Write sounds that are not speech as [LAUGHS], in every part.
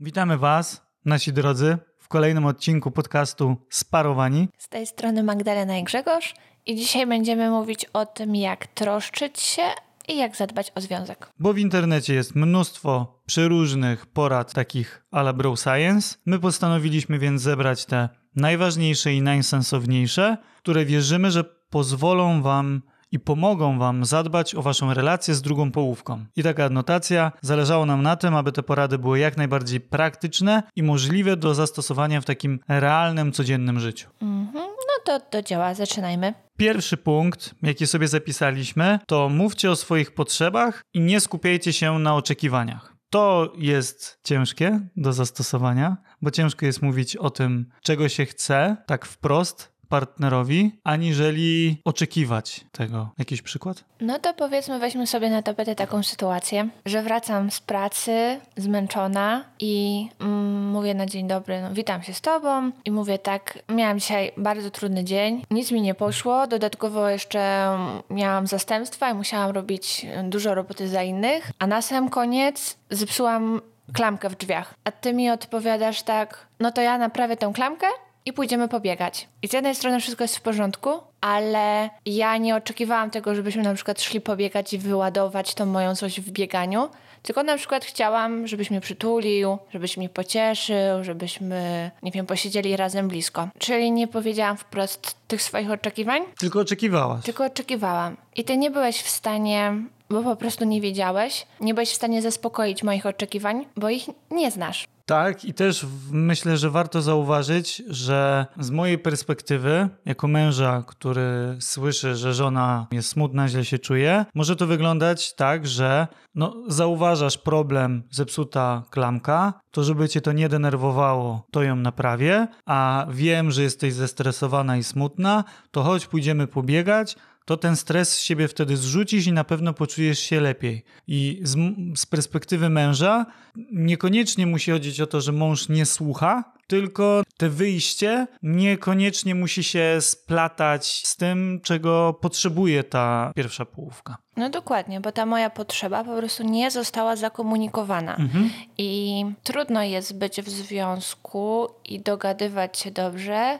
Witamy Was, nasi drodzy, w kolejnym odcinku podcastu Sparowani. Z tej strony Magdalena i Grzegorz i dzisiaj będziemy mówić o tym, jak troszczyć się i jak zadbać o związek. Bo w internecie jest mnóstwo przeróżnych porad takich a la bro science. My postanowiliśmy więc zebrać te najważniejsze i najsensowniejsze, które wierzymy, że pozwolą Wam i pomogą Wam zadbać o Waszą relację z drugą połówką. I taka adnotacja, zależało nam na tym, aby te porady były jak najbardziej praktyczne i możliwe do zastosowania w takim realnym, codziennym życiu. Mhm. No to do dzieła, zaczynajmy. Pierwszy punkt, jaki sobie zapisaliśmy, to mówcie o swoich potrzebach i nie skupiajcie się na oczekiwaniach. To jest ciężkie do zastosowania, bo ciężko jest mówić o tym, czego się chce, tak wprost, partnerowi, aniżeli oczekiwać tego. Jakiś przykład? No to powiedzmy, weźmy sobie na tapetę taką sytuację, że wracam z pracy zmęczona i mm, mówię na dzień dobry, no, witam się z tobą i mówię tak, miałam dzisiaj bardzo trudny dzień, nic mi nie poszło, dodatkowo jeszcze miałam zastępstwa i musiałam robić dużo roboty za innych, a na sam koniec zepsułam klamkę w drzwiach. A ty mi odpowiadasz tak, no to ja naprawię tę klamkę i pójdziemy pobiegać. I z jednej strony wszystko jest w porządku, ale ja nie oczekiwałam tego, żebyśmy na przykład szli pobiegać i wyładować tą moją coś w bieganiu, tylko na przykład chciałam, żebyś mnie przytulił, żebyś mnie pocieszył, żebyśmy, nie wiem, posiedzieli razem blisko. Czyli nie powiedziałam wprost tych swoich oczekiwań. Tylko oczekiwałaś. Tylko oczekiwałam. I ty nie byłeś w stanie bo po prostu nie wiedziałeś, nie byłeś w stanie zaspokoić moich oczekiwań, bo ich nie znasz. Tak, i też myślę, że warto zauważyć, że z mojej perspektywy, jako męża, który słyszy, że żona jest smutna, źle się czuje, może to wyglądać tak, że no, zauważasz problem, zepsuta klamka, to żeby cię to nie denerwowało, to ją naprawię, a wiem, że jesteś zestresowana i smutna, to chodź pójdziemy pobiegać, to ten stres z siebie wtedy zrzucisz i na pewno poczujesz się lepiej. I z, z, perspektywy męża niekoniecznie musi chodzić o to, że mąż nie słucha, tylko te wyjście niekoniecznie musi się splatać z tym, czego potrzebuje ta pierwsza połówka. No dokładnie, bo ta moja potrzeba po prostu nie została zakomunikowana. Mhm. I trudno jest być w związku i dogadywać się dobrze,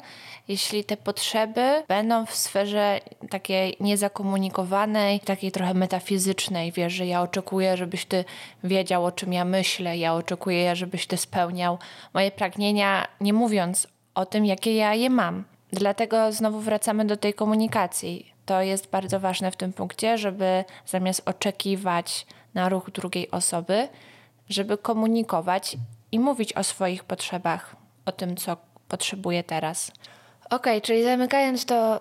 jeśli te potrzeby będą w sferze takiej niezakomunikowanej, takiej trochę metafizycznej. Wiesz, że ja oczekuję, żebyś ty wiedział, o czym ja myślę, ja oczekuję, żebyś ty spełniał moje pragnienia, nie mówiąc o tym, jakie ja je mam. Dlatego znowu wracamy do tej komunikacji. To jest bardzo ważne w tym punkcie, żeby zamiast oczekiwać na ruch drugiej osoby, żeby komunikować i mówić o swoich potrzebach, o tym, co potrzebuje teraz. Okej, okay, czyli zamykając to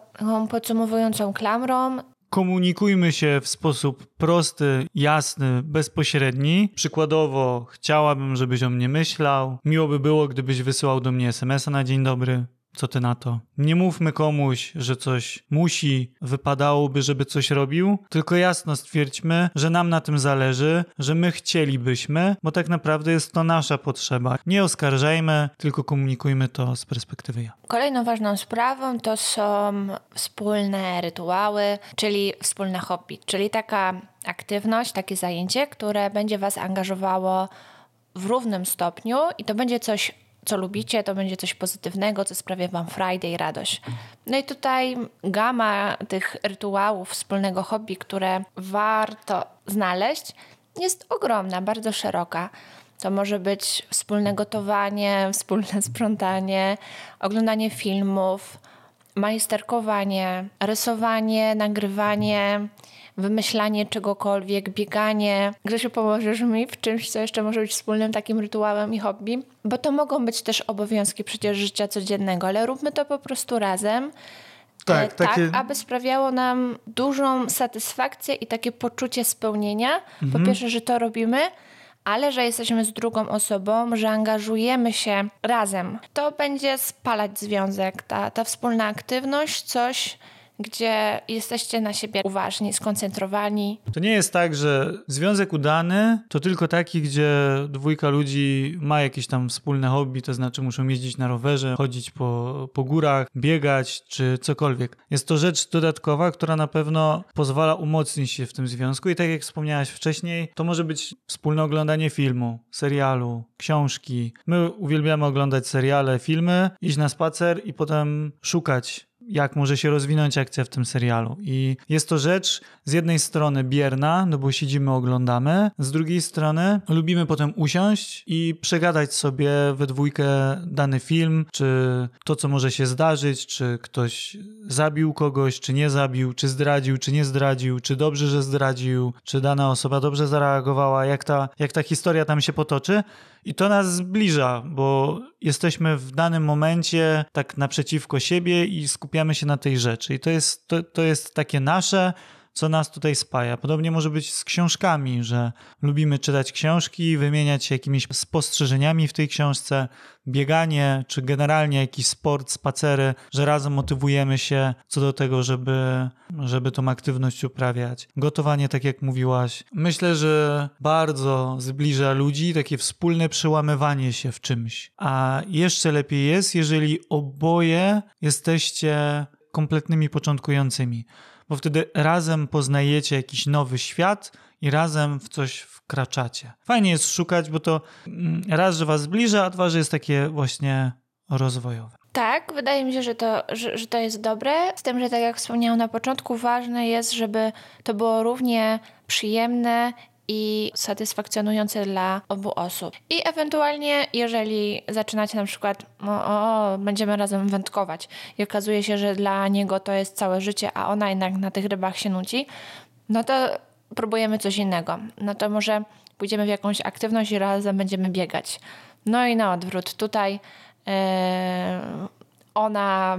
podsumowującą klamrą, Komunikujmy się w sposób prosty, jasny, bezpośredni. Przykładowo, chciałabym, żebyś o mnie myślał. Miło by było, gdybyś wysyłał do mnie SMS-a na dzień dobry. Co ty na to? Nie mówmy komuś, że coś musi, wypadałoby, żeby coś robił, tylko jasno stwierdźmy, że nam na tym zależy, że my chcielibyśmy, bo tak naprawdę jest to nasza potrzeba. Nie oskarżajmy, tylko komunikujmy to z perspektywy ja. Kolejną ważną sprawą to są wspólne rytuały, czyli wspólne hobby, czyli taka aktywność, takie zajęcie, które będzie Was angażowało w równym stopniu i to będzie coś co lubicie, to będzie coś pozytywnego, co sprawia Wam i radość. No i tutaj gama tych rytuałów wspólnego hobby, które warto znaleźć, jest ogromna, bardzo szeroka. To może być wspólne gotowanie, [LAUGHS] wspólne sprzątanie, oglądanie filmów, majsterkowanie, rysowanie, nagrywanie, wymyślanie czegokolwiek, bieganie. Grzesiu, pomożesz mi w czymś, co jeszcze może być wspólnym takim rytuałem i hobby? Bo to mogą być też obowiązki przecież życia codziennego, ale róbmy to po prostu razem. Tak, e, tak takie... aby sprawiało nam dużą satysfakcję i takie poczucie spełnienia. Mhm. Po pierwsze, że to robimy, ale że jesteśmy z drugą osobą, że angażujemy się razem. To będzie spalać związek, ta, ta wspólna aktywność, coś, gdzie jesteście na siebie uważni, skoncentrowani. To nie jest tak, że związek udany to tylko taki, gdzie dwójka ludzi ma jakieś tam wspólne hobby, to znaczy muszą jeździć na rowerze, chodzić po, po górach, biegać czy cokolwiek. Jest to rzecz dodatkowa, która na pewno pozwala umocnić się w tym związku i tak jak wspomniałaś wcześniej, to może być wspólne oglądanie filmu, serialu, książki. My uwielbiamy oglądać seriale, filmy, iść na spacer i potem szukać jak może się rozwinąć akcja w tym serialu. I jest to rzecz z jednej strony bierna, no bo siedzimy, oglądamy, z drugiej strony lubimy potem usiąść i przegadać sobie we dwójkę dany film, czy to, co może się zdarzyć, czy ktoś zabił kogoś, czy nie zabił, czy zdradził, czy nie zdradził, czy dobrze, że zdradził, czy dana osoba dobrze zareagowała, jak ta, jak ta historia tam się potoczy. I to nas zbliża, bo jesteśmy w danym momencie tak naprzeciwko siebie i skupiamy się na tej rzeczy. I to jest, to, to jest takie nasze, co nas tutaj spaja. Podobnie może być z książkami, że lubimy czytać książki, wymieniać się jakimiś spostrzeżeniami w tej książce, bieganie, czy generalnie jakiś sport, spacery, że razem motywujemy się co do tego, żeby, żeby tą aktywność uprawiać. Gotowanie, tak jak mówiłaś. Myślę, że bardzo zbliża ludzi takie wspólne przełamywanie się w czymś. A jeszcze lepiej jest, jeżeli oboje jesteście kompletnymi początkującymi bo wtedy razem poznajecie jakiś nowy świat i razem w coś wkraczacie. Fajnie jest szukać, bo to mm, raz, że was zbliża, a dwa, że jest takie właśnie rozwojowe. Tak, wydaje mi się, że to, że, że to jest dobre. Z tym, że tak jak wspomniałam na początku, ważne jest, żeby to było równie przyjemne i satysfakcjonujące dla obu osób. I ewentualnie, jeżeli zaczynacie na przykład, o, o, będziemy razem wędkować i okazuje się, że dla niego to jest całe życie, a ona jednak na tych rybach się nudzi, no to próbujemy coś innego. No to może pójdziemy w jakąś aktywność i razem będziemy biegać. No i na odwrót. Tutaj yy, ona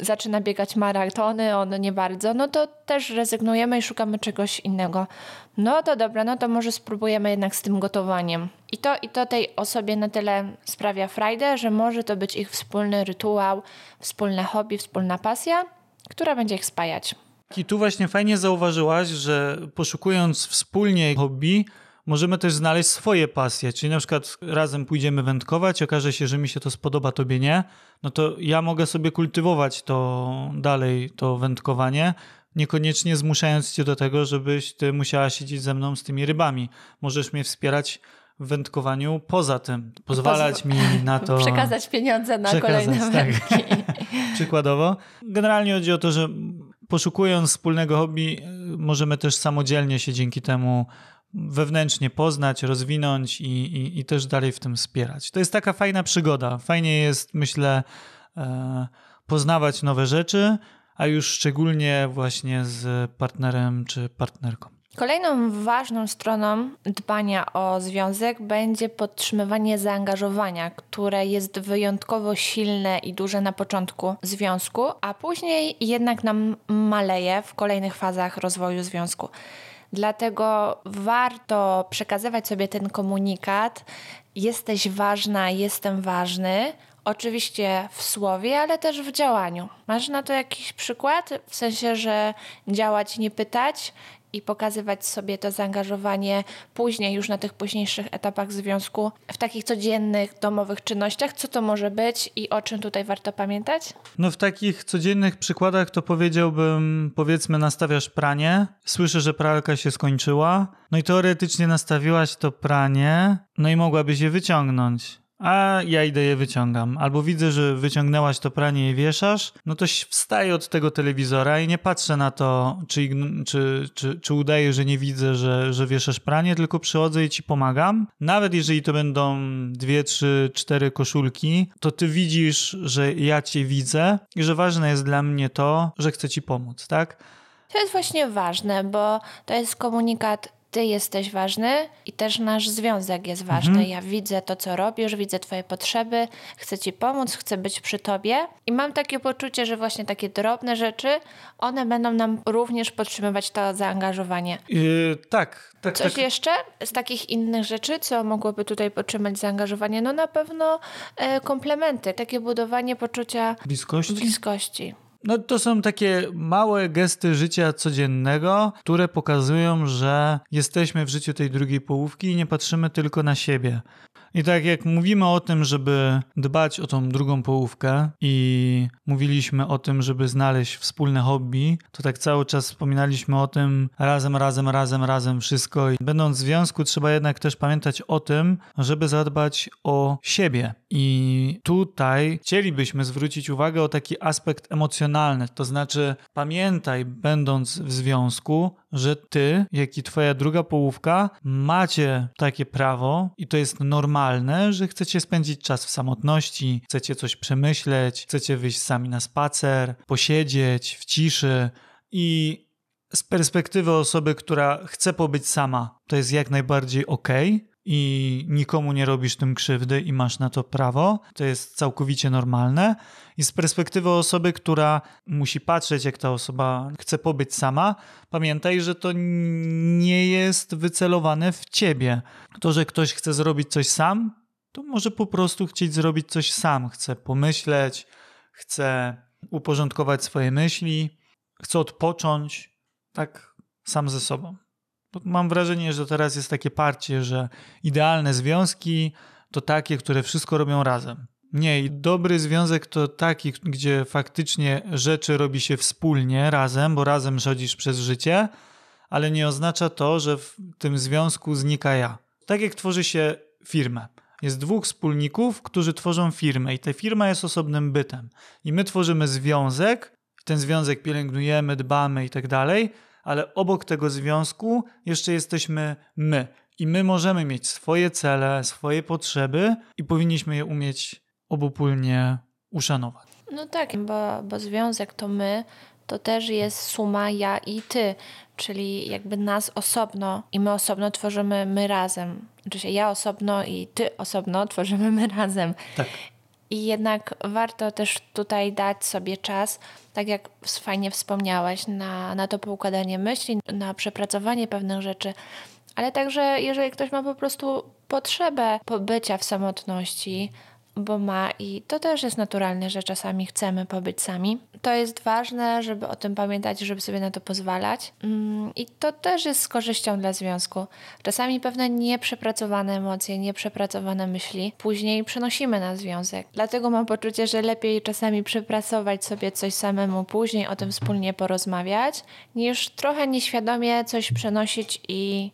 zaczyna biegać maratony, on nie bardzo, no to też rezygnujemy i szukamy czegoś innego. No to dobra, no to może spróbujemy jednak z tym gotowaniem. I to, i to tej osobie na tyle sprawia frajdę, że może to być ich wspólny rytuał, wspólne hobby, wspólna pasja, która będzie ich spajać. I tu właśnie fajnie zauważyłaś, że poszukując wspólnie hobby, możemy też znaleźć swoje pasje, czyli na przykład razem pójdziemy wędkować, okaże się, że mi się to spodoba, tobie nie, no to ja mogę sobie kultywować to dalej, to wędkowanie, niekoniecznie zmuszając cię do tego, żebyś ty musiała siedzieć ze mną z tymi rybami. Możesz mnie wspierać w wędkowaniu poza tym, pozwalać Pozw mi na [LAUGHS] to... Przekazać pieniądze na przekazać, kolejne tak. wędki. [LAUGHS] Przykładowo. Generalnie chodzi o to, że poszukując wspólnego hobby, możemy też samodzielnie się dzięki temu wewnętrznie poznać, rozwinąć i, i, i, też dalej w tym wspierać. To jest taka fajna przygoda. Fajnie jest, myślę, e, poznawać nowe rzeczy, a już szczególnie właśnie z partnerem czy partnerką. Kolejną ważną stroną dbania o związek będzie podtrzymywanie zaangażowania, które jest wyjątkowo silne i duże na początku związku, a później jednak nam maleje w kolejnych fazach rozwoju związku. Dlatego warto przekazywać sobie ten komunikat: jesteś ważna, jestem ważny. Oczywiście w słowie, ale też w działaniu. Masz na to jakiś przykład? W sensie, że działać, nie pytać i pokazywać sobie to zaangażowanie później, już na tych późniejszych etapach związku, w takich codziennych, domowych czynnościach. Co to może być i o czym tutaj warto pamiętać? No w takich codziennych przykładach to powiedziałbym, powiedzmy nastawiasz pranie, słyszę, że pralka się skończyła, no i teoretycznie nastawiłaś to pranie, no i mogłabyś je wyciągnąć a ja idę je wyciągam. Albo widzę, że wyciągnęłaś to pranie i wieszasz, no to wstaję od tego telewizora i nie patrzę na to, czy, czy, czy, czy udaję, że nie widzę, że, że wieszasz pranie, tylko przychodzę i ci pomagam. Nawet jeżeli to będą dwie, trzy, cztery koszulki, to ty widzisz, że ja cię widzę i że ważne jest dla mnie to, że chcę ci pomóc, tak? To jest właśnie ważne, bo to jest komunikat ty jesteś ważny i też nasz związek jest ważny. Mhm. Ja widzę to, co robisz, widzę twoje potrzeby, chcę ci pomóc, chcę być przy tobie i mam takie poczucie, że właśnie takie drobne rzeczy, one będą nam również podtrzymywać to zaangażowanie. Yy, tak, tak. Coś tak. jeszcze z takich innych rzeczy, co mogłoby tutaj podtrzymać zaangażowanie? No na pewno e, komplementy, takie budowanie poczucia bliskości. bliskości. No to są takie małe gesty życia codziennego, które pokazują, że jesteśmy w życiu tej drugiej połówki i nie patrzymy tylko na siebie. I tak jak mówimy o tym, żeby dbać o tą drugą połówkę i mówiliśmy o tym, żeby znaleźć wspólne hobby, to tak cały czas wspominaliśmy o tym razem, razem, razem, razem wszystko. I będąc w związku, trzeba jednak też pamiętać o tym, żeby zadbać o siebie. I tutaj chcielibyśmy zwrócić uwagę o taki aspekt emocjonalny, to znaczy pamiętaj, będąc w związku, że ty, jak i twoja druga połówka, macie takie prawo i to jest normalne, że chcecie spędzić czas w samotności, chcecie coś przemyśleć, chcecie wyjść sami na spacer, posiedzieć w ciszy i z perspektywy osoby, która chce pobyć sama, to jest jak najbardziej ok i nikomu nie robisz tym krzywdy i masz na to prawo. To jest całkowicie normalne. I z perspektywy osoby, która musi patrzeć, jak ta osoba chce pobyć sama, pamiętaj, że to nie jest wycelowane w ciebie. To, że ktoś chce zrobić coś sam, to może po prostu chcieć zrobić coś sam. Chce pomyśleć, chce uporządkować swoje myśli, chce odpocząć, tak sam ze sobą mam wrażenie, że teraz jest takie parcie, że idealne związki to takie, które wszystko robią razem. Nie, i dobry związek to taki, gdzie faktycznie rzeczy robi się wspólnie, razem, bo razem chodzisz przez życie, ale nie oznacza to, że w tym związku znika ja. Tak jak tworzy się firmę. Jest dwóch wspólników, którzy tworzą firmę, i ta firma jest osobnym bytem. I my tworzymy związek, ten związek pielęgnujemy, dbamy i tak dalej, ale obok tego związku jeszcze jesteśmy my. I my możemy mieć swoje cele, swoje potrzeby i powinniśmy je umieć obopólnie uszanować. No tak, bo, bo związek to my, to też jest suma ja i ty, czyli jakby nas osobno i my osobno tworzymy my razem. Znaczy ja osobno i ty osobno tworzymy my razem. Tak. I jednak warto też tutaj dać sobie czas, tak jak fajnie wspomniałeś, na, na to poukładanie myśli, na przepracowanie pewnych rzeczy, ale także jeżeli ktoś ma po prostu potrzebę pobycia w samotności, bo ma i to też jest naturalne, że czasami chcemy pobyć sami. To jest ważne, żeby o tym pamiętać, żeby sobie na to pozwalać. Mm, I to też jest z korzyścią dla związku. Czasami pewne nieprzepracowane emocje, nieprzepracowane myśli później przenosimy na związek. Dlatego mam poczucie, że lepiej czasami przepracować sobie coś samemu, później o tym wspólnie porozmawiać, niż trochę nieświadomie coś przenosić i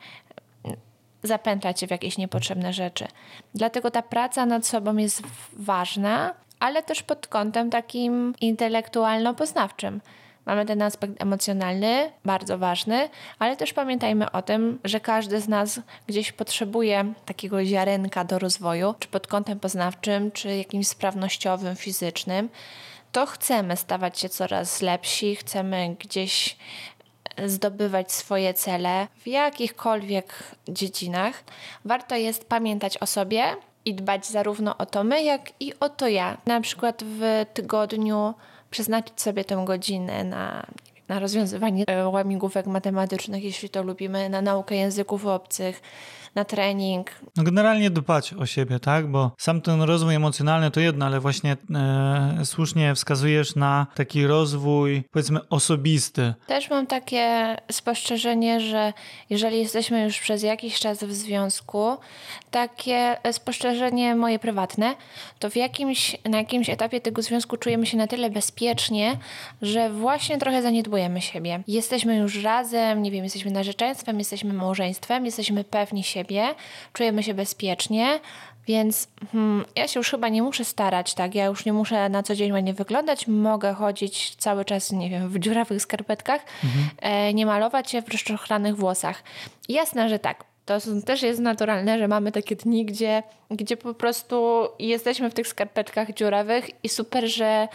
zapętlać się w jakieś niepotrzebne rzeczy. Dlatego ta praca nad sobą jest ważna, ale też pod kątem takim intelektualno-poznawczym. Mamy ten aspekt emocjonalny, bardzo ważny, ale też pamiętajmy o tym, że każdy z nas gdzieś potrzebuje takiego ziarenka do rozwoju, czy pod kątem poznawczym, czy jakimś sprawnościowym, fizycznym. To chcemy stawać się coraz lepsi, chcemy gdzieś zdobywać swoje cele w jakichkolwiek dziedzinach, warto jest pamiętać o sobie i dbać zarówno o to my, jak i o to ja. Na przykład w tygodniu przeznaczyć sobie tę godzinę na, na rozwiązywanie łamigłówek matematycznych, jeśli to lubimy, na naukę języków obcych, na trening. No generalnie dbać o siebie, tak? Bo sam ten rozwój emocjonalny to jedno, ale właśnie e, słusznie wskazujesz na taki rozwój, powiedzmy, osobisty. Też mam takie spostrzeżenie, że jeżeli jesteśmy już przez jakiś czas w związku, takie spostrzeżenie moje prywatne, to w jakimś, na jakimś etapie tego związku czujemy się na tyle bezpiecznie, że właśnie trochę zaniedbujemy siebie. Jesteśmy już razem, nie wiem, jesteśmy narzeczeństwem, jesteśmy małżeństwem, jesteśmy pewni siebie siebie, czujemy się bezpiecznie, więc hmm, ja się już chyba nie muszę starać, tak? Ja już nie muszę na co dzień ładnie wyglądać, mogę chodzić cały czas, nie wiem, w dziurawych skarpetkach, mhm. e, nie malować się w rozczochranych włosach. Jasne, że tak. To też jest naturalne, że mamy takie dni, gdzie, gdzie po prostu jesteśmy w tych skarpetkach dziurawych i super, że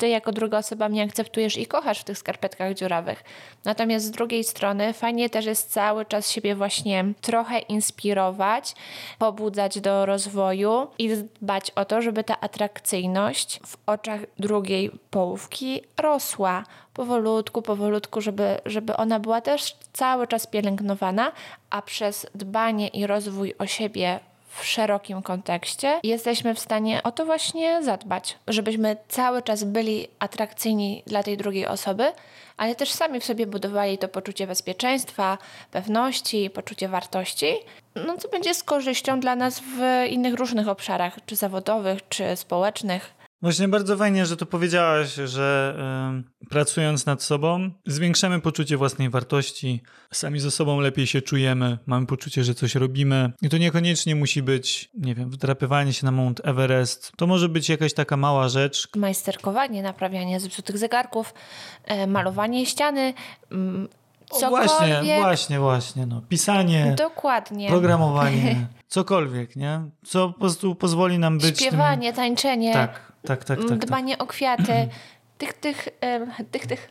ty jako druga osoba mnie akceptujesz i kochasz w tych skarpetkach dziurawych. Natomiast z drugiej strony fajnie też jest cały czas siebie właśnie trochę inspirować, pobudzać do rozwoju i dbać o to, żeby ta atrakcyjność w oczach drugiej połówki rosła powolutku, powolutku, żeby, żeby ona była też cały czas pielęgnowana, a przez dbanie i rozwój o siebie w szerokim kontekście, jesteśmy w stanie o to właśnie zadbać, żebyśmy cały czas byli atrakcyjni dla tej drugiej osoby, ale też sami w sobie budowali to poczucie bezpieczeństwa, pewności, poczucie wartości, no co będzie z korzyścią dla nas w innych różnych obszarach, czy zawodowych, czy społecznych. Właśnie bardzo fajnie, że to powiedziałaś, że y, pracując nad sobą zwiększamy poczucie własnej wartości, sami ze sobą lepiej się czujemy, mamy poczucie, że coś robimy. I to niekoniecznie musi być, nie wiem, wdrapywanie się na Mount Everest. To może być jakaś taka mała rzecz. Majsterkowanie, naprawianie zepsutych zegarków, y, malowanie ściany, y, Cokolwiek. Właśnie, właśnie, właśnie. No. Pisanie, Dokładnie. programowanie, [LAUGHS] cokolwiek, nie? Co po prostu pozwoli nam być. Śpiewanie, tym... tańczenie. Tak, tak, tak. tak, tak. dbanie o kwiaty. [CLEARS THROAT] tych, tych, tych, tych, tych.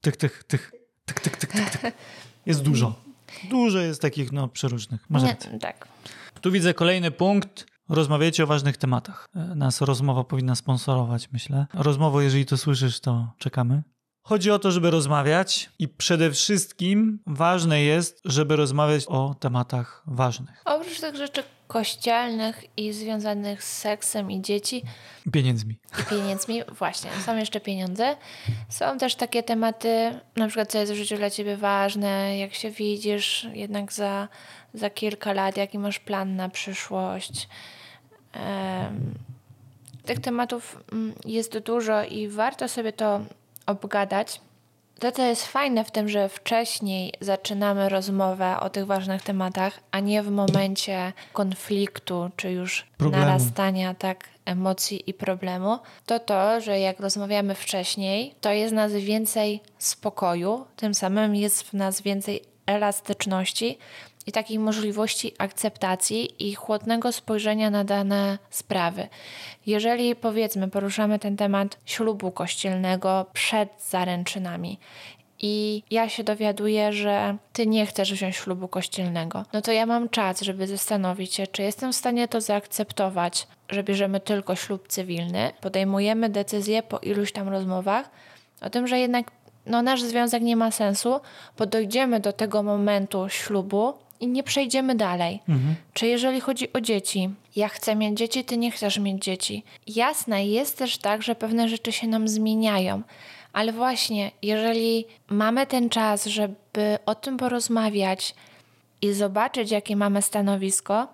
Tych, tych, tych, tych, tych, tych, tych. Jest dużo. Dużo jest takich, no, przeróżnych. Masz Nie, tak. Tu widzę kolejny punkt. Rozmawiajcie o ważnych tematach. Nas rozmowa powinna sponsorować, myślę. Rozmowo, jeżeli to słyszysz, to czekamy. Chodzi o to, żeby rozmawiać i przede wszystkim ważne jest, żeby rozmawiać o tematach ważnych. Oprócz tych rzeczy kościelnych i związanych z seksem i dzieci. Pieniędzmi. I pieniędzmi, właśnie. Są jeszcze pieniądze. Są też takie tematy, na przykład co jest w życiu dla ciebie ważne, jak się widzisz jednak za, za kilka lat, jaki masz plan na przyszłość. Um, tych tematów mm, jest dużo i warto sobie to obgadać. To, co jest fajne w tym, że wcześniej zaczynamy rozmowę o tych ważnych tematach, a nie w momencie konfliktu czy już problemu. narastania tak emocji i problemu, to to, że jak rozmawiamy wcześniej, to jest nas więcej spokoju, tym samym jest w nas więcej elastyczności, i takiej możliwości akceptacji i chłodnego spojrzenia na dane sprawy. Jeżeli powiedzmy, poruszamy ten temat ślubu kościelnego przed zaręczynami i ja się dowiaduję, że ty nie chcesz wziąć ślubu kościelnego, no to ja mam czas, żeby zastanowić się, czy jestem w stanie to zaakceptować, że bierzemy tylko ślub cywilny. Podejmujemy decyzję po iluś tam rozmowach o tym, że jednak no, nasz związek nie ma sensu, bo dojdziemy do tego momentu ślubu i nie przejdziemy dalej. Mhm. Czy jeżeli chodzi o dzieci, ja chcę mieć dzieci, ty nie chcesz mieć dzieci. Jasne, jest też tak, że pewne rzeczy się nam zmieniają, ale właśnie, jeżeli mamy ten czas, żeby o tym porozmawiać i zobaczyć, jakie mamy stanowisko,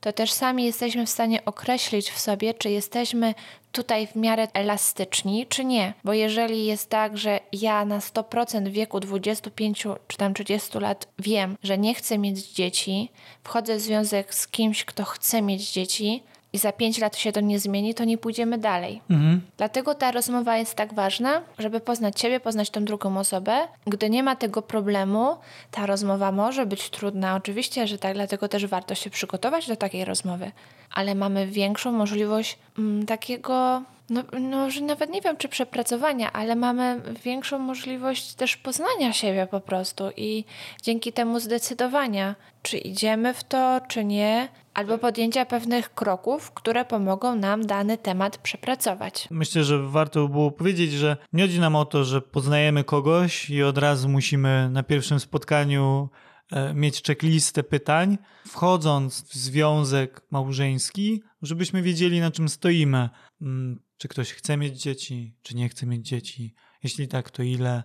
to też sami jesteśmy w stanie określić w sobie, czy jesteśmy tutaj w miarę elastyczni, czy nie. Bo jeżeli jest tak, że ja na 100% w wieku 25 czy tam 30 lat wiem, że nie chcę mieć dzieci, wchodzę w związek z kimś, kto chce mieć dzieci, i za pięć lat się to nie zmieni, to nie pójdziemy dalej. Mhm. Dlatego ta rozmowa jest tak ważna, żeby poznać siebie, poznać tą drugą osobę. Gdy nie ma tego problemu, ta rozmowa może być trudna. Oczywiście, że tak, dlatego też warto się przygotować do takiej rozmowy. Ale mamy większą możliwość mm, takiego no, no, że nawet nie wiem, czy przepracowania, ale mamy większą możliwość też poznania siebie po prostu i dzięki temu zdecydowania, czy idziemy w to, czy nie, albo podjęcia pewnych kroków, które pomogą nam dany temat przepracować. Myślę, że warto było powiedzieć, że nie chodzi nam o to, że poznajemy kogoś i od razu musimy na pierwszym spotkaniu e, mieć checklistę pytań, wchodząc w związek małżeński, żebyśmy wiedzieli, na czym stoimy. Mm, czy ktoś chce mieć dzieci, czy nie chce mieć dzieci? Jeśli tak, to ile?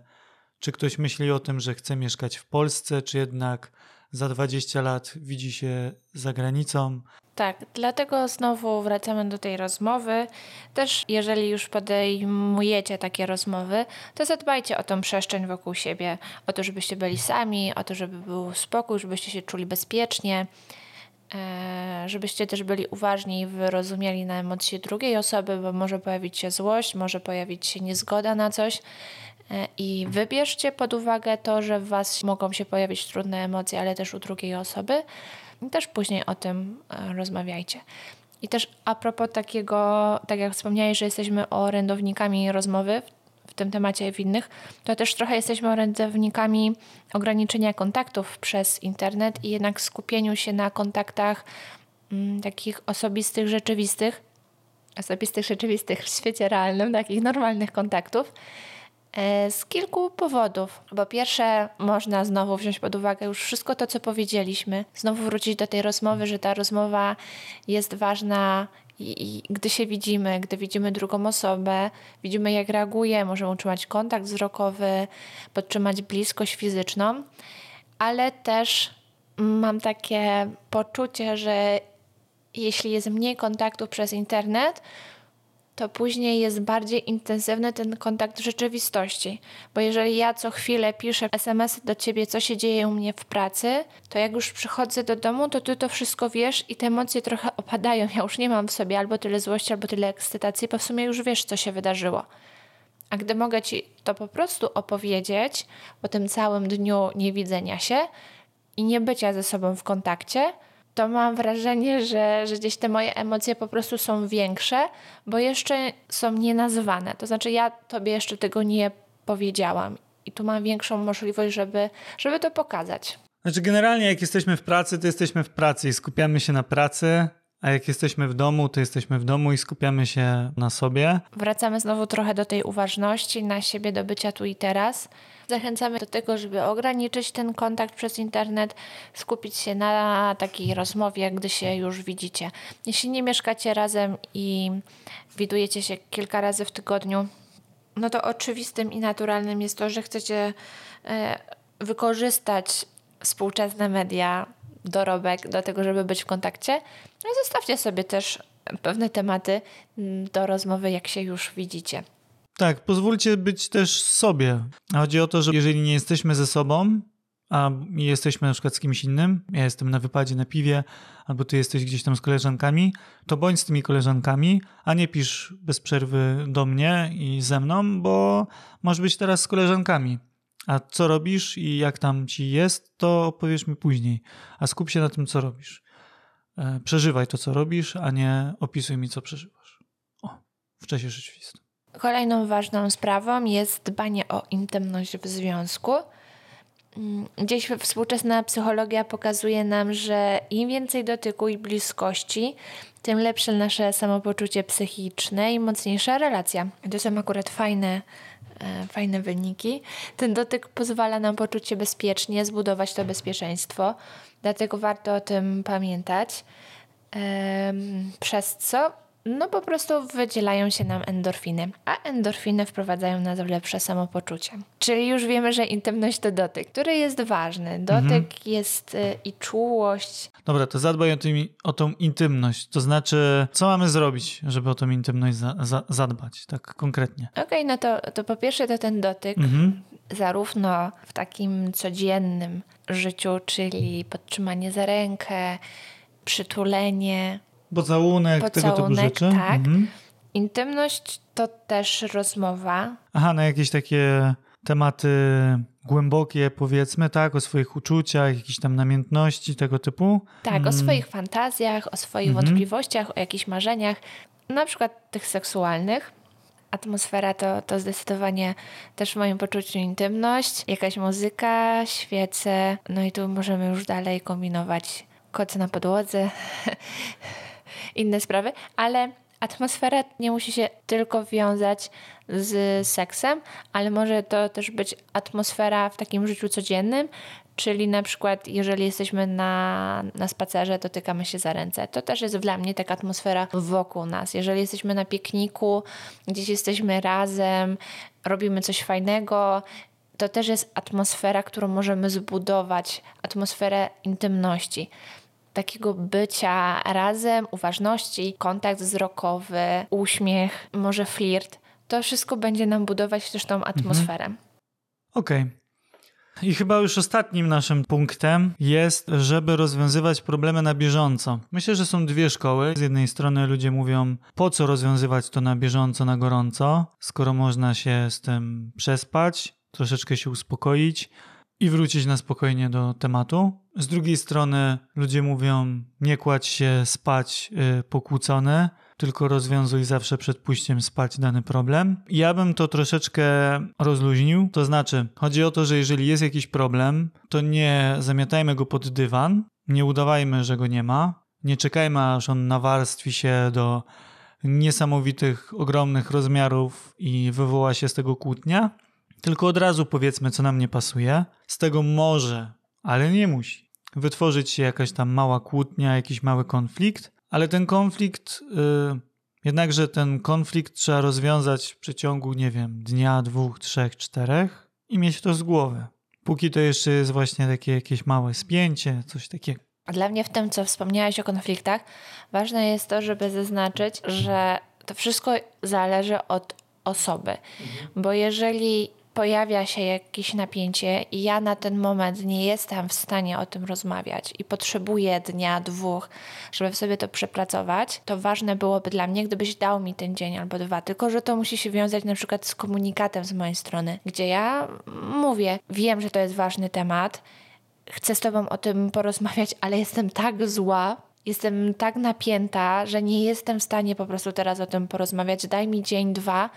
Czy ktoś myśli o tym, że chce mieszkać w Polsce, czy jednak za 20 lat widzi się za granicą. Tak, dlatego znowu wracamy do tej rozmowy. Też jeżeli już podejmujecie takie rozmowy, to zadbajcie o tą przestrzeń wokół siebie, o to, żebyście byli sami, o to, żeby był spokój, żebyście się czuli bezpiecznie, żebyście też byli uważni i wyrozumiali na emocje drugiej osoby, bo może pojawić się złość, może pojawić się niezgoda na coś E, I wybierzcie pod uwagę to, że w Was mogą się pojawić trudne emocje, ale też u drugiej osoby. I też później o tym e, rozmawiajcie. I też a propos takiego, tak jak wspomniałeś, że jesteśmy orędownikami rozmowy tym temacie w innych, to też trochę jesteśmy orędownikami ograniczenia kontaktów przez internet i jednak skupieniu się na kontaktach mm, takich osobistych, rzeczywistych, osobistych, rzeczywistych w świecie realnym, takich normalnych kontaktów E, z kilku powodów. Bo pierwsze, można znowu wziąć pod uwagę już wszystko to, co powiedzieliśmy. Znowu wrócić do tej rozmowy, że ta rozmowa jest ważna i, i, gdy się widzimy, gdy widzimy drugą osobę, widzimy jak reaguje, możemy utrzymać kontakt wzrokowy, podtrzymać bliskość fizyczną, ale też mam takie poczucie, że jeśli jest mniej kontaktów przez internet, to później jest bardziej intensywny ten kontakt w rzeczywistości. Bo jeżeli ja co chwilę piszę SMS do ciebie, co się dzieje u mnie w pracy, to jak już przychodzę do domu, to ty to wszystko wiesz i te emocje trochę opadają. Ja już nie mam w sobie albo tyle złości, albo tyle ekscytacji, bo w sumie już wiesz, co się wydarzyło. A gdy mogę ci to po prostu opowiedzieć po tym całym dniu niewidzenia się i nie bycia ze sobą w kontakcie, to mam wrażenie, że, że gdzieś te moje emocje po prostu są większe, bo jeszcze są nienazwane. To znaczy, ja tobie jeszcze tego nie powiedziałam i tu mam większą możliwość, żeby, żeby to pokazać. Znaczy, generalnie, jak jesteśmy w pracy, to jesteśmy w pracy i skupiamy się na pracy, a jak jesteśmy w domu, to jesteśmy w domu i skupiamy się na sobie. Wracamy znowu trochę do tej uważności na siebie, do bycia tu i teraz. Zachęcamy do tego, żeby ograniczyć ten kontakt przez internet, skupić się na takiej rozmowie, gdy się już widzicie. Jeśli nie mieszkacie razem i widujecie się kilka razy w tygodniu, no to oczywistym i naturalnym jest to, że chcecie e, wykorzystać współczesne media, dorobek do tego, żeby być w kontakcie. No zostawcie sobie też pewne tematy mm, do rozmowy, jak się już widzicie. Tak, pozwólcie być też sobie. Chodzi o to, że jeżeli nie jesteśmy ze sobą, a jesteśmy na przykład z kimś innym, ja jestem na wypadzie na piwie, albo ty jesteś gdzieś tam z koleżankami, to bądź z tymi koleżankami, a nie pisz bez przerwy do mnie i ze mną, bo masz być teraz z koleżankami. A co robisz i jak tam ci jest, to opowiesz mi później. A skup się na tym, co robisz. E, przeżywaj to, co robisz, a nie opisuj mi, co przeżywasz. O, w czasie rzeczywistym. Kolejną ważną sprawą jest dbanie o intymność w związku. Mm, gdzieś współczesna psychologia pokazuje nam, że im więcej dotyku i bliskości, tym lepsze nasze samopoczucie psychiczne i mocniejsza relacja. To są akurat fajne, e, fajne wyniki. Ten dotyk pozwala nam poczuć się bezpiecznie, zbudować to bezpieczeństwo, dlatego warto o tym pamiętać. Przez co no po prostu wydzielają się nam endorfiny, a endorfiny wprowadzają nas w lepsze samopoczucie. Czyli już wiemy, że intymność to dotyk, który jest ważny. Dotyk mhm. jest y, i czułość. Dobra, to zadbaj o, tym, o tą intymność. To znaczy, co mamy zrobić, żeby o tą intymność za, za, zadbać, tak konkretnie? Okej, okay, no to, to po pierwsze to ten dotyk, mhm. zarówno w takim codziennym życiu, czyli podtrzymanie za rękę, przytulenie, Pocałunek, Pocałunek tego typu rzeczy? tak. Mhm. Intymność to też rozmowa. Aha, na jakieś takie tematy głębokie, powiedzmy, tak, o swoich uczuciach, jakichś tam namiętności, tego typu. Tak, mm. o swoich fantazjach, o swoich mhm. wątpliwościach, o jakichś marzeniach, na przykład tych seksualnych. Atmosfera to, to zdecydowanie też w moim poczuciu intymność, jakaś muzyka, świece, no i tu możemy już dalej kombinować koty na podłodze, [LAUGHS] inne sprawy, ale atmosfera nie musi się tylko wiązać z seksem, ale może to też być atmosfera w takim życiu codziennym, czyli na przykład jeżeli jesteśmy na, na spacerze, dotykamy się za ręce. To też jest dla mnie taka atmosfera wokół nas. Jeżeli jesteśmy na pikniku, gdzieś jesteśmy razem, robimy coś fajnego, to też jest atmosfera, którą możemy zbudować, atmosferę intymności takiego bycia razem, uważności, kontakt wzrokowy, uśmiech, może flirt. To wszystko będzie nam budować też tą atmosferę. Mhm. Okej. Okay. I chyba już ostatnim naszym punktem jest, żeby rozwiązywać problemy na bieżąco. Myślę, że są dwie szkoły. Z jednej strony ludzie mówią, po co rozwiązywać to na bieżąco, na gorąco, skoro można się z tym przespać, troszeczkę się uspokoić i wrócić na spokojnie do tematu. Z drugiej strony ludzie mówią, nie kładź się spać yy, pokłócony, tylko rozwiązuj zawsze przed pójściem spać dany problem. Ja bym to troszeczkę rozluźnił, to znaczy chodzi o to, że jeżeli jest jakiś problem, to nie zamiatajmy go pod dywan, nie udawajmy, że go nie ma, nie czekajmy aż on nawarstwi się do niesamowitych, ogromnych rozmiarów i wywoła się z tego kłótnia, tylko od razu powiedzmy, co nam nie pasuje. Z tego może, ale nie musi, wytworzyć się jakaś tam mała kłótnia, jakiś mały konflikt, ale ten konflikt, yy, jednakże ten konflikt trzeba rozwiązać w przeciągu, nie wiem, dnia, dwóch, trzech, czterech i mieć to z głowy. Póki to jeszcze jest właśnie takie jakieś małe spięcie, coś takiego. Dla mnie w tym, co wspomniałeś o konfliktach, ważne jest to, żeby zaznaczyć, że to wszystko zależy od osoby. Mhm. Bo jeżeli pojawia się jakieś napięcie i ja na ten moment nie jestem w stanie o tym rozmawiać i potrzebuję dnia, dwóch, żeby sobie to przepracować, to ważne byłoby dla mnie, gdybyś dał mi ten dzień albo dwa. Tylko, że to musi się wiązać na przykład z komunikatem z mojej strony, gdzie ja mówię, wiem, że to jest ważny temat, chcę z tobą o tym porozmawiać, ale jestem tak zła, jestem tak napięta, że nie jestem w stanie po prostu teraz o tym porozmawiać. Daj mi dzień, dwa,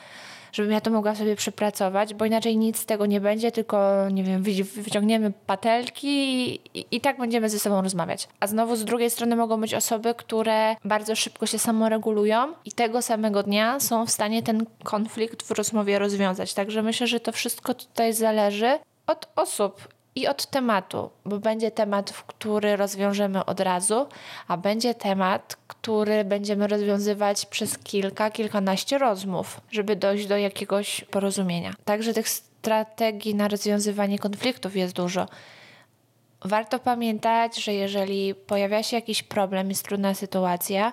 żebym ja to mogła sobie przepracować, bo inaczej nic z tego nie będzie, tylko nie wiem, wyciągniemy patelki i, i, tak będziemy ze sobą rozmawiać. A znowu z drugiej strony mogą być osoby, które bardzo szybko się samoregulują i tego samego dnia są w stanie ten konflikt w rozmowie rozwiązać. Także myślę, że to wszystko tutaj zależy od osób i od tematu, bo będzie temat, który rozwiążemy od razu, a będzie temat, który będziemy rozwiązywać przez kilka, kilkanaście rozmów, żeby dojść do jakiegoś porozumienia. Także tych strategii na rozwiązywanie konfliktów jest dużo. Warto pamiętać, że jeżeli pojawia się jakiś problem, jest trudna sytuacja,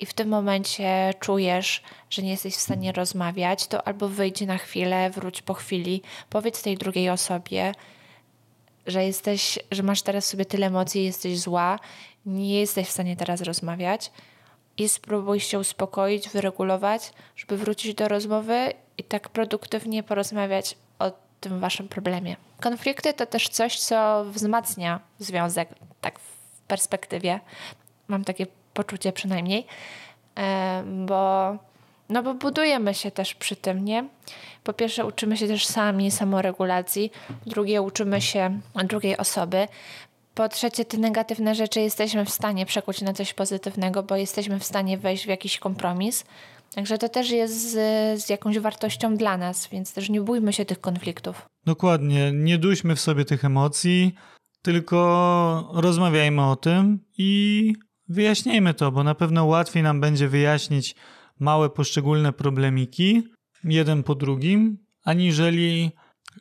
i w tym momencie czujesz, że nie jesteś w stanie rozmawiać, to albo wyjdź na chwilę, wróć po chwili, powiedz tej drugiej osobie, że jesteś, że masz teraz sobie tyle emocji, jesteś zła, nie jesteś w stanie teraz rozmawiać i spróbuj się uspokoić, wyregulować, żeby wrócić do rozmowy i tak produktywnie porozmawiać o tym waszym problemie. Konflikty to też coś, co wzmacnia związek, tak w perspektywie. Mam takie poczucie przynajmniej, bo no bo budujemy się też przy tym, nie? Po pierwsze uczymy się też sami samoregulacji, drugie uczymy się drugiej osoby. Po trzecie, te negatywne rzeczy jesteśmy w stanie przekuć na coś pozytywnego, bo jesteśmy w stanie wejść w jakiś kompromis. Także to też jest z, z jakąś wartością dla nas, więc też nie bójmy się tych konfliktów. Dokładnie, nie duśmy w sobie tych emocji, tylko rozmawiajmy o tym i wyjaśnijmy to, bo na pewno łatwiej nam będzie wyjaśnić małe poszczególne problemiki, jeden po drugim, aniżeli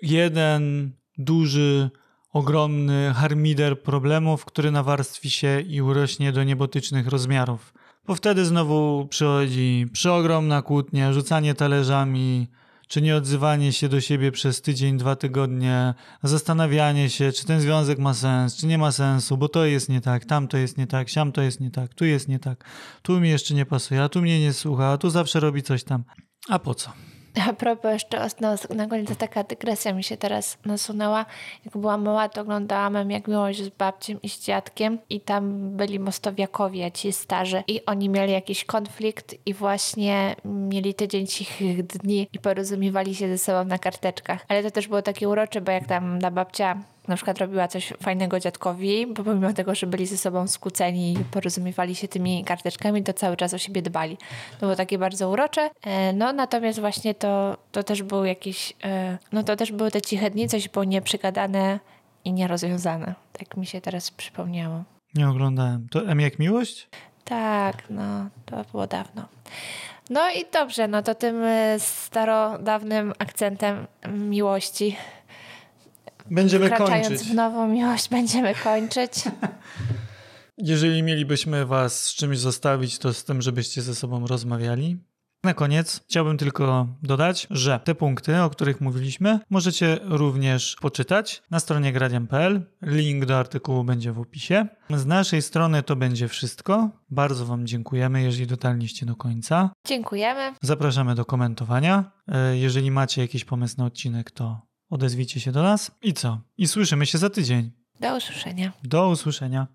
jeden duży, ogromny harmider problemów, który nawarstwi się i urośnie do niebotycznych rozmiarów. Bo wtedy znowu przychodzi przeogromna kłótnia, rzucanie talerzami, czy nie odzywanie się do siebie przez tydzień, dwa tygodnie, zastanawianie się, czy ten związek ma sens, czy nie ma sensu, bo to jest nie tak, tam to jest nie tak, siam to jest nie tak, tu jest nie tak, tu mi jeszcze nie pasuje, a tu mnie nie słucha, a tu zawsze robi coś tam. A po co? A propos jeszcze no, na koniec taka dygresja mi się teraz nasunęła. Jak byłam mała, to oglądałam jak miłość z babciem i z dziadkiem i tam byli mostowiakowie, ci starzy i oni mieli jakiś konflikt i właśnie mieli tydzień cichych dni i porozumiewali się ze sobą na karteczkach. Ale to też było takie urocze, bo jak tam na babcia na przykład robiła coś fajnego dziadkowi, bo pomimo tego, że byli ze sobą skłóceni i porozumiewali się tymi karteczkami, to cały czas o siebie dbali. To było takie bardzo urocze. E, no natomiast właśnie to, to też był jakiś, e, no to też były te ciche dni, coś było nieprzygadane i nierozwiązane. Tak mi się teraz przypomniało. Nie oglądałem. To M jak miłość? Tak, no to było dawno. No i dobrze, no to tym e, starodawnym akcentem miłości Będziemy kończyć. w nową miłość będziemy kończyć. [LAUGHS] Jeżeli mielibyśmy was z czymś zostawić, to z tym, żebyście ze sobą rozmawiali. Na koniec chciałbym tylko dodać, że te punkty, o których mówiliśmy, możecie również poczytać na stronie gradiam.pl. Link do artykułu będzie w opisie. Z naszej strony to będzie wszystko. Bardzo Wam dziękujemy, jeżeli dotarliście do końca. Dziękujemy. Zapraszamy do komentowania. E, jeżeli macie jakiś pomysł na odcinek, to odezwijcie się do nas. I co? I słyszymy się za tydzień. Do usłyszenia. Do usłyszenia.